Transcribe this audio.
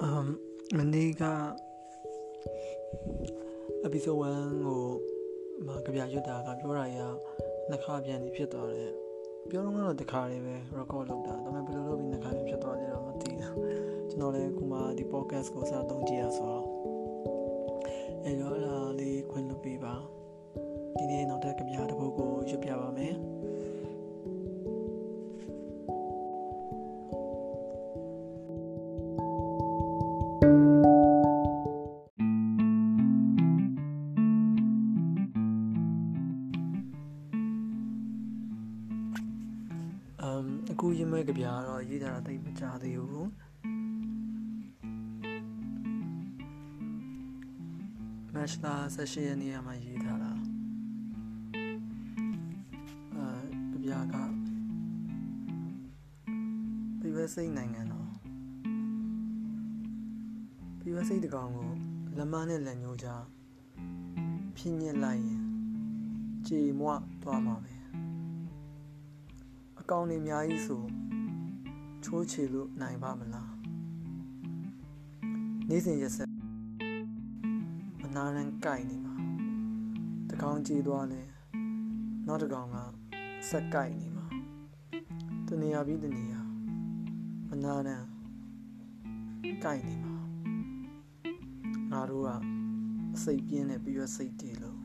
က episode 1ကိုမှာကြပြရွတ်တာကပြောတာရနှစ်ခါပြန်နေဖြစ်သွားတယ်ပြောတော့ကတော့တစ်ခါလေးပဲ record လုပ်တာဒါပေမဲ့ဘယ်လိုလုပ်ပြီးနှစ်ခါပြန်ဖြစ်သွားလဲတော့မသိဘူးကျွန်တော်လည်းခုမှဒီ podcast ကိုစသုံးကြည့်ရဆိုတော့အဲတော့အဲ့ဒါလေးခွင့်လုပ်ပေးပါဒီနေ့နောက်တဲ့ကြပြတစ်ပု အမ်အခုရင်းမဲ့ကြပြတော့ရေးထားတာတိတ်မကြသေးဘူးမတ်လာ16ရက်နေ့မှာရေးထားတာအဲကြပြကပြည်ဝစိတ်နိုင်ငံတော်ပြည်ဝစိတ်တကောင်ကိုလက်မနဲ့လက်ညှိုးချဖြင်းညစ်လိုက်ရင်ကြေမွသွားမှာပဲအ ကောင်တွေအများကြီးဆိုချိုးချေလို့နိုင်ပါမလားနေ့စဉ်ရက်ဆက်မနာရန်ကြိုက်နေမှာတကောင်ကြေသွားလဲနောက်တကောင်ကဆက်ကြိုက်နေမှာတနေရာပြီးတနေရာမနာရန်ကြိုက်နေမှာငါတို့ကအစိတ်ပြင်းတဲ့ပြီးရစိတ်တည်လို့